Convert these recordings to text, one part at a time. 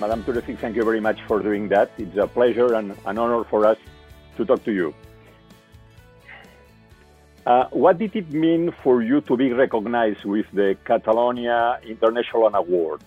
Madame Türeci, thank you very much for doing that. It's a pleasure and an honor for us to talk to you. Uh, what did it mean for you to be recognized with the Catalonia International Award?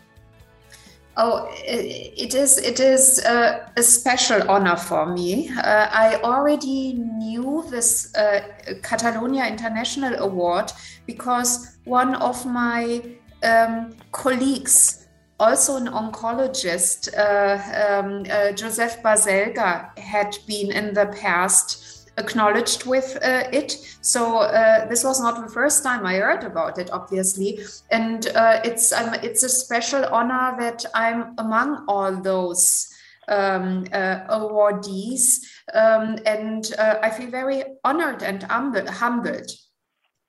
Oh, it is it is a, a special honor for me. Uh, I already knew this uh, Catalonia International Award because one of my um, colleagues, also an oncologist, uh, um, uh, Joseph Baselga, had been in the past acknowledged with uh, it. So uh, this was not the first time I heard about it, obviously, and uh, it's um, it's a special honor that I'm among all those. Um, uh, awardees, um, and uh, I feel very honored and humbled.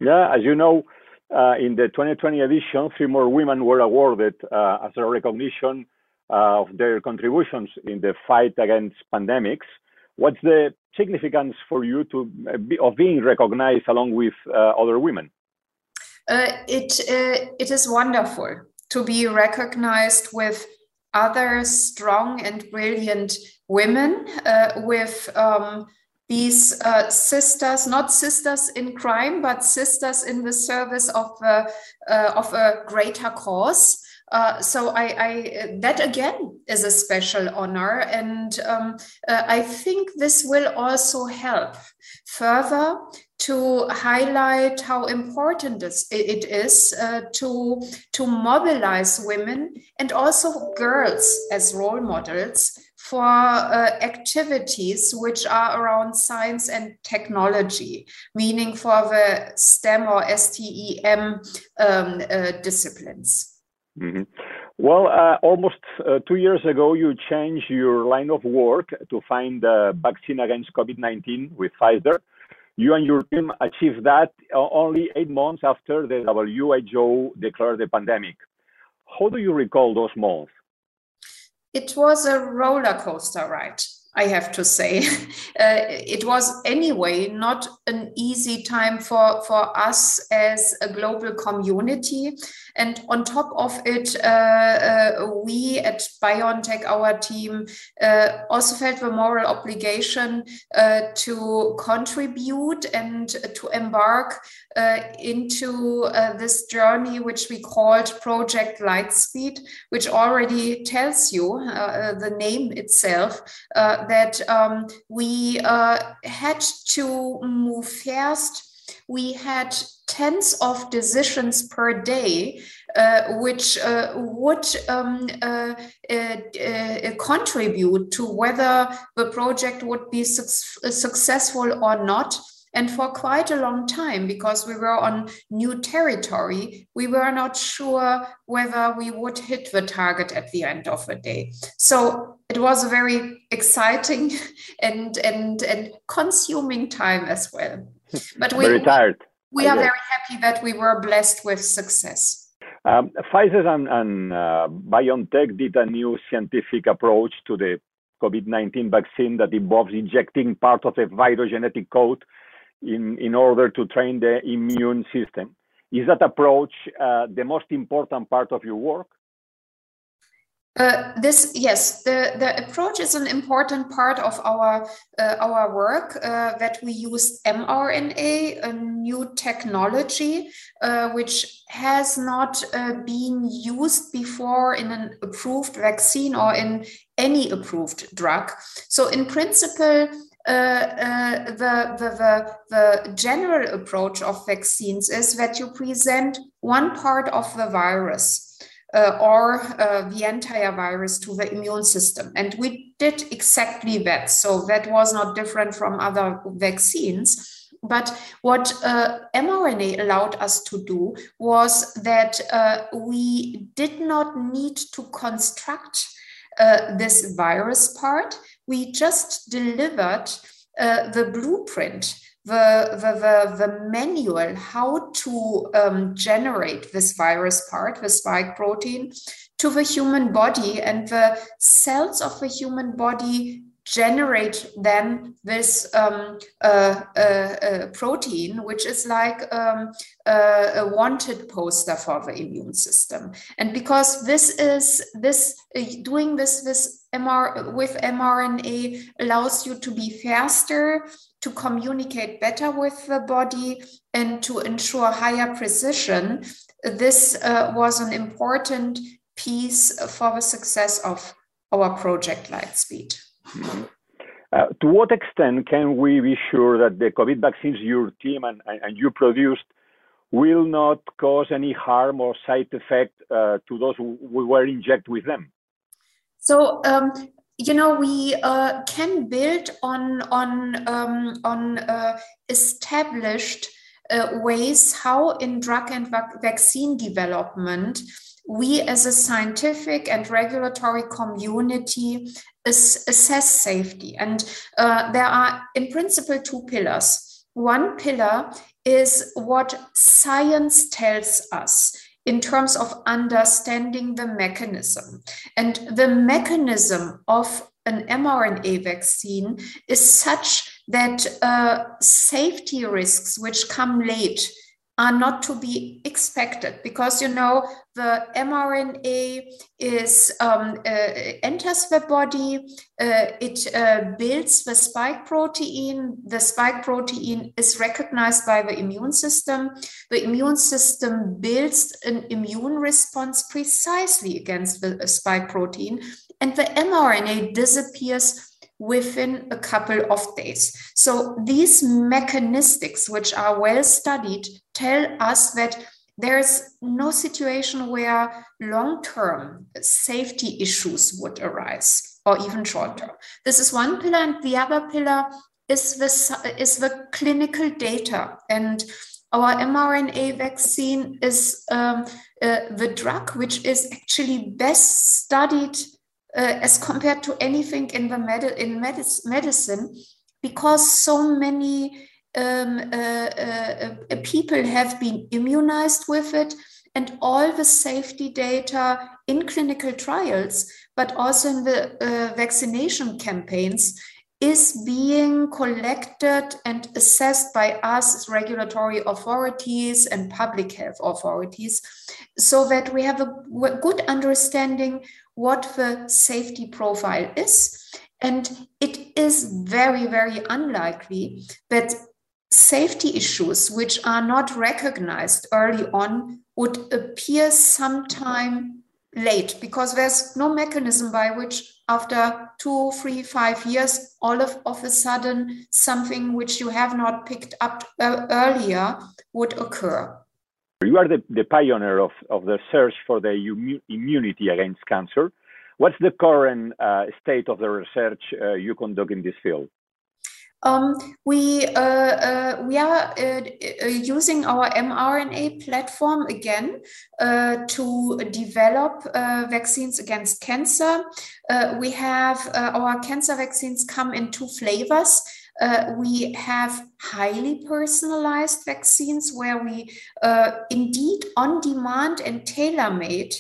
Yeah, as you know, uh, in the 2020 edition, three more women were awarded as a recognition of their contributions in the fight against pandemics. What's the significance for you to uh, be, of being recognized along with uh, other women? Uh, it uh, it is wonderful to be recognized with other strong and brilliant women uh, with um, these uh, sisters, not sisters in crime, but sisters in the service of a, of a greater cause. Uh, so I, I, that again is a special honor, and um, uh, I think this will also help further to highlight how important it is uh, to to mobilize women and also girls as role models for uh, activities which are around science and technology, meaning for the STEM or STEM um, uh, disciplines. Mm-hmm. Well, uh, almost uh, two years ago, you changed your line of work to find a vaccine against COVID 19 with Pfizer. You and your team achieved that uh, only eight months after the WHO declared the pandemic. How do you recall those months? It was a roller coaster ride. I have to say. Uh, it was anyway not an easy time for, for us as a global community. And on top of it, uh, uh, we at BioNTech, our team, uh, also felt the moral obligation uh, to contribute and to embark uh, into this journey, which we called Project Lightspeed, which already tells you the name itself that um, we had to move fast we had tens of decisions per day, uh, which uh, would um, uh, uh, uh contribute to whether the project would be su successful or not. And for quite a long time, because we were on new territory, we were not sure whether we would hit the target at the end of the day. So it was a very exciting and and and consuming time as well. But we, very tired. We are very happy that we were blessed with success. Um, Pfizer and, and uh, BioNTech did a new scientific approach to the COVID 19 vaccine that involves injecting part of the virus genetic code in, in order to train the immune system. Is that approach uh, the most important part of your work? Uh, this yes, the, the approach is an important part of our uh, our work uh, that we use mRNA, a new technology uh, which has not uh, been used before in an approved vaccine or in any approved drug. So in principle. Uh, the, the, the, the general approach of vaccines is that you present one part of the virus uh, or uh, the entire virus to the immune system. And we did exactly that. So that was not different from other vaccines. But what uh, mRNA allowed us to do was that uh, we did not need to construct uh, this virus part. We just delivered uh, the blueprint the, the, the, the manual how to um, generate this virus part, the spike protein, to the human body. And the cells of the human body generate then this um, uh, uh, uh, protein, which is like um, a wanted poster for the immune system. And because this is this uh, doing this this MR, with mRNA allows you to be faster, to communicate better with the body, and to ensure higher precision. This uh, was an important piece for the success of our project Lightspeed. Uh, to what extent can we be sure that the COVID vaccines your team and, and you produced will not cause any harm or side effect uh, to those who were injected with them? So, um, you know, we uh, can build on on um, on uh, established uh, ways how in drug and vac vaccine development we as a scientific and regulatory community assess safety. And uh, there are, in principle, two pillars. One pillar is what science tells us in terms of understanding the mechanism. And the mechanism of an mRNA vaccine is such that uh, safety risks which come late are not to be expected because you know the mRNA is um, uh, enters the body, uh, it uh, builds the spike protein. The spike protein is recognized by the immune system. The immune system builds an immune response precisely against the spike protein, and the mRNA disappears within a couple of days. So these mechanistics, which are well studied, tell us that there's no situation where long-term safety issues would arise or even short-term. This is one pillar, and the other pillar is the, is the clinical data. And our mRNA vaccine is um, uh, the drug which is actually best studied uh, as compared to anything in the med- in medis- medicine because so many um, uh, uh, uh, people have been immunized with it and all the safety data in clinical trials but also in the uh, vaccination campaigns is being collected and assessed by us as regulatory authorities and public health authorities so that we have a good understanding what the safety profile is. And it is very, very unlikely that safety issues which are not recognized early on would appear sometime late because there's no mechanism by which after two, three, five years, all of, of a sudden something which you have not picked up uh, earlier would occur. You are the, the pioneer of, of the search for the immu- immunity against cancer. What's the current uh, state of the research uh, you conduct in this field? Um, we uh, uh, we are uh, uh using our mRNA platform again uh, to develop uh, vaccines against cancer. we have our cancer vaccines come in two flavors. we have highly personalized vaccines where we indeed on demand and tailor made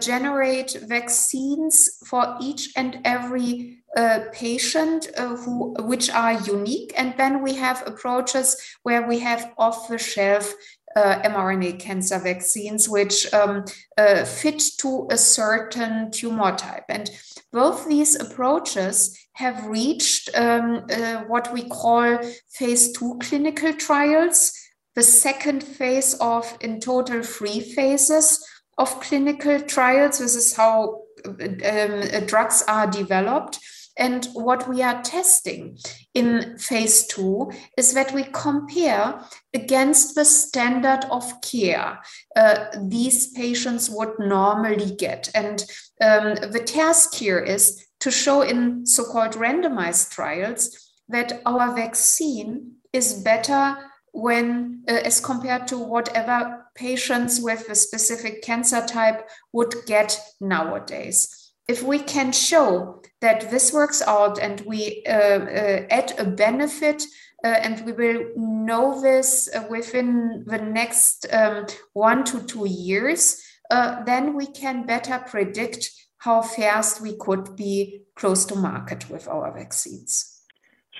generate vaccines for each and every uh, patient uh, who which are unique. And then we have approaches where we have off the shelf uh, mRNA cancer vaccines which um, uh, fit to a certain tumor type. And both these approaches have reached um, uh, what we call phase two clinical trials the second phase of in total three phases of clinical trials this is how um, drugs are developed and what we are testing in phase two is that we compare against the standard of care uh, these patients would normally get. And um, the task here is to show in so called randomized trials that our vaccine is better when uh, as compared to whatever patients with a specific cancer type would get nowadays if we can show that this works out and we uh, uh, add a benefit uh, and we will know this within the next um, one to two years, uh, then we can better predict how fast we could be close to market with our vaccines.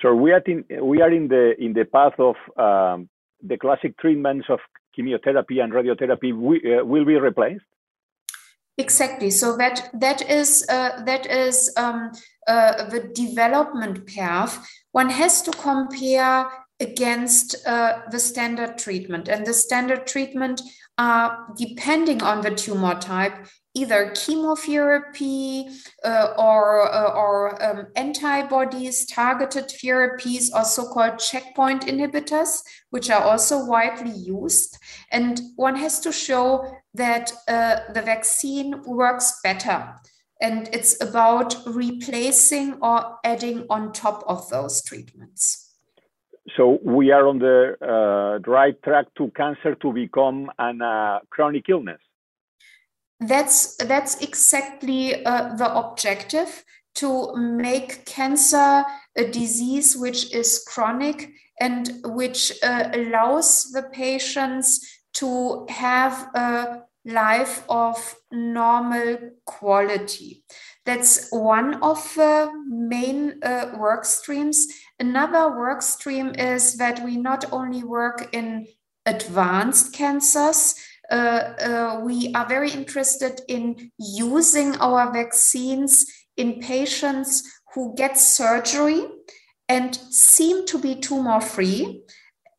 So we are in we are in the in the path of um, the classic treatments of chemotherapy and radiotherapy we, uh, will be replaced. Exactly. So that that is uh, that is um, uh, the development path. One has to compare against uh, the standard treatment, and the standard treatment, are, depending on the tumor type, either chemotherapy uh, or, uh, or um, antibodies, targeted therapies, or so called checkpoint inhibitors, which are also widely used. And one has to show that uh, the vaccine works better. And it's about replacing or adding on top of those treatments. So we are on the uh, right track to cancer to become a uh, chronic illness that's that's exactly uh, the objective to make cancer a disease which is chronic and which uh, allows the patients to have a life of normal quality. That's one of the main uh, work streams. Another work stream is that we not only work in advanced cancers, uh, uh, we are very interested in using our vaccines in patients who get surgery and seem to be tumor free,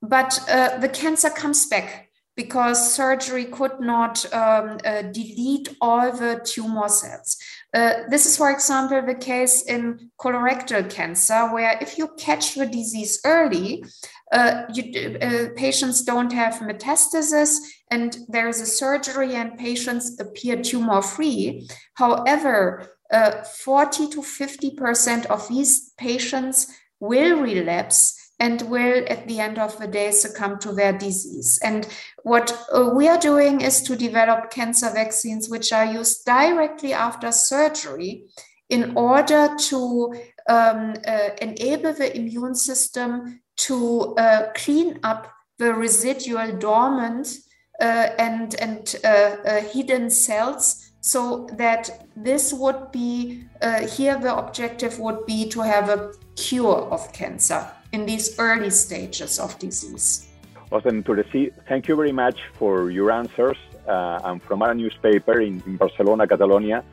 but uh, the cancer comes back because surgery could not um, uh, delete all the tumor cells. Uh, this is, for example, the case in colorectal cancer, where if you catch the disease early, uh, you, uh, patients don't have metastasis and there is a surgery and patients appear tumor free. However, uh, 40 to 50% of these patients will relapse and will at the end of the day succumb to their disease. And what uh, we are doing is to develop cancer vaccines which are used directly after surgery in order to um, uh, enable the immune system to uh, clean up the residual dormant uh, and, and uh, uh, hidden cells so that this would be here the objective would be to have a cure of cancer in these early stages of disease. Awesome, Türeci. Thank you very much for your answers. Uh, and from our newspaper in, in Barcelona, Catalonia,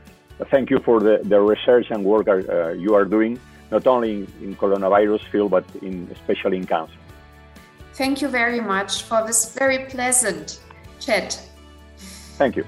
thank you for the, the research and work uh, you are doing not only in, in coronavirus field, but in, especially in cancer. Thank you very much for this very pleasant chat. Thank you.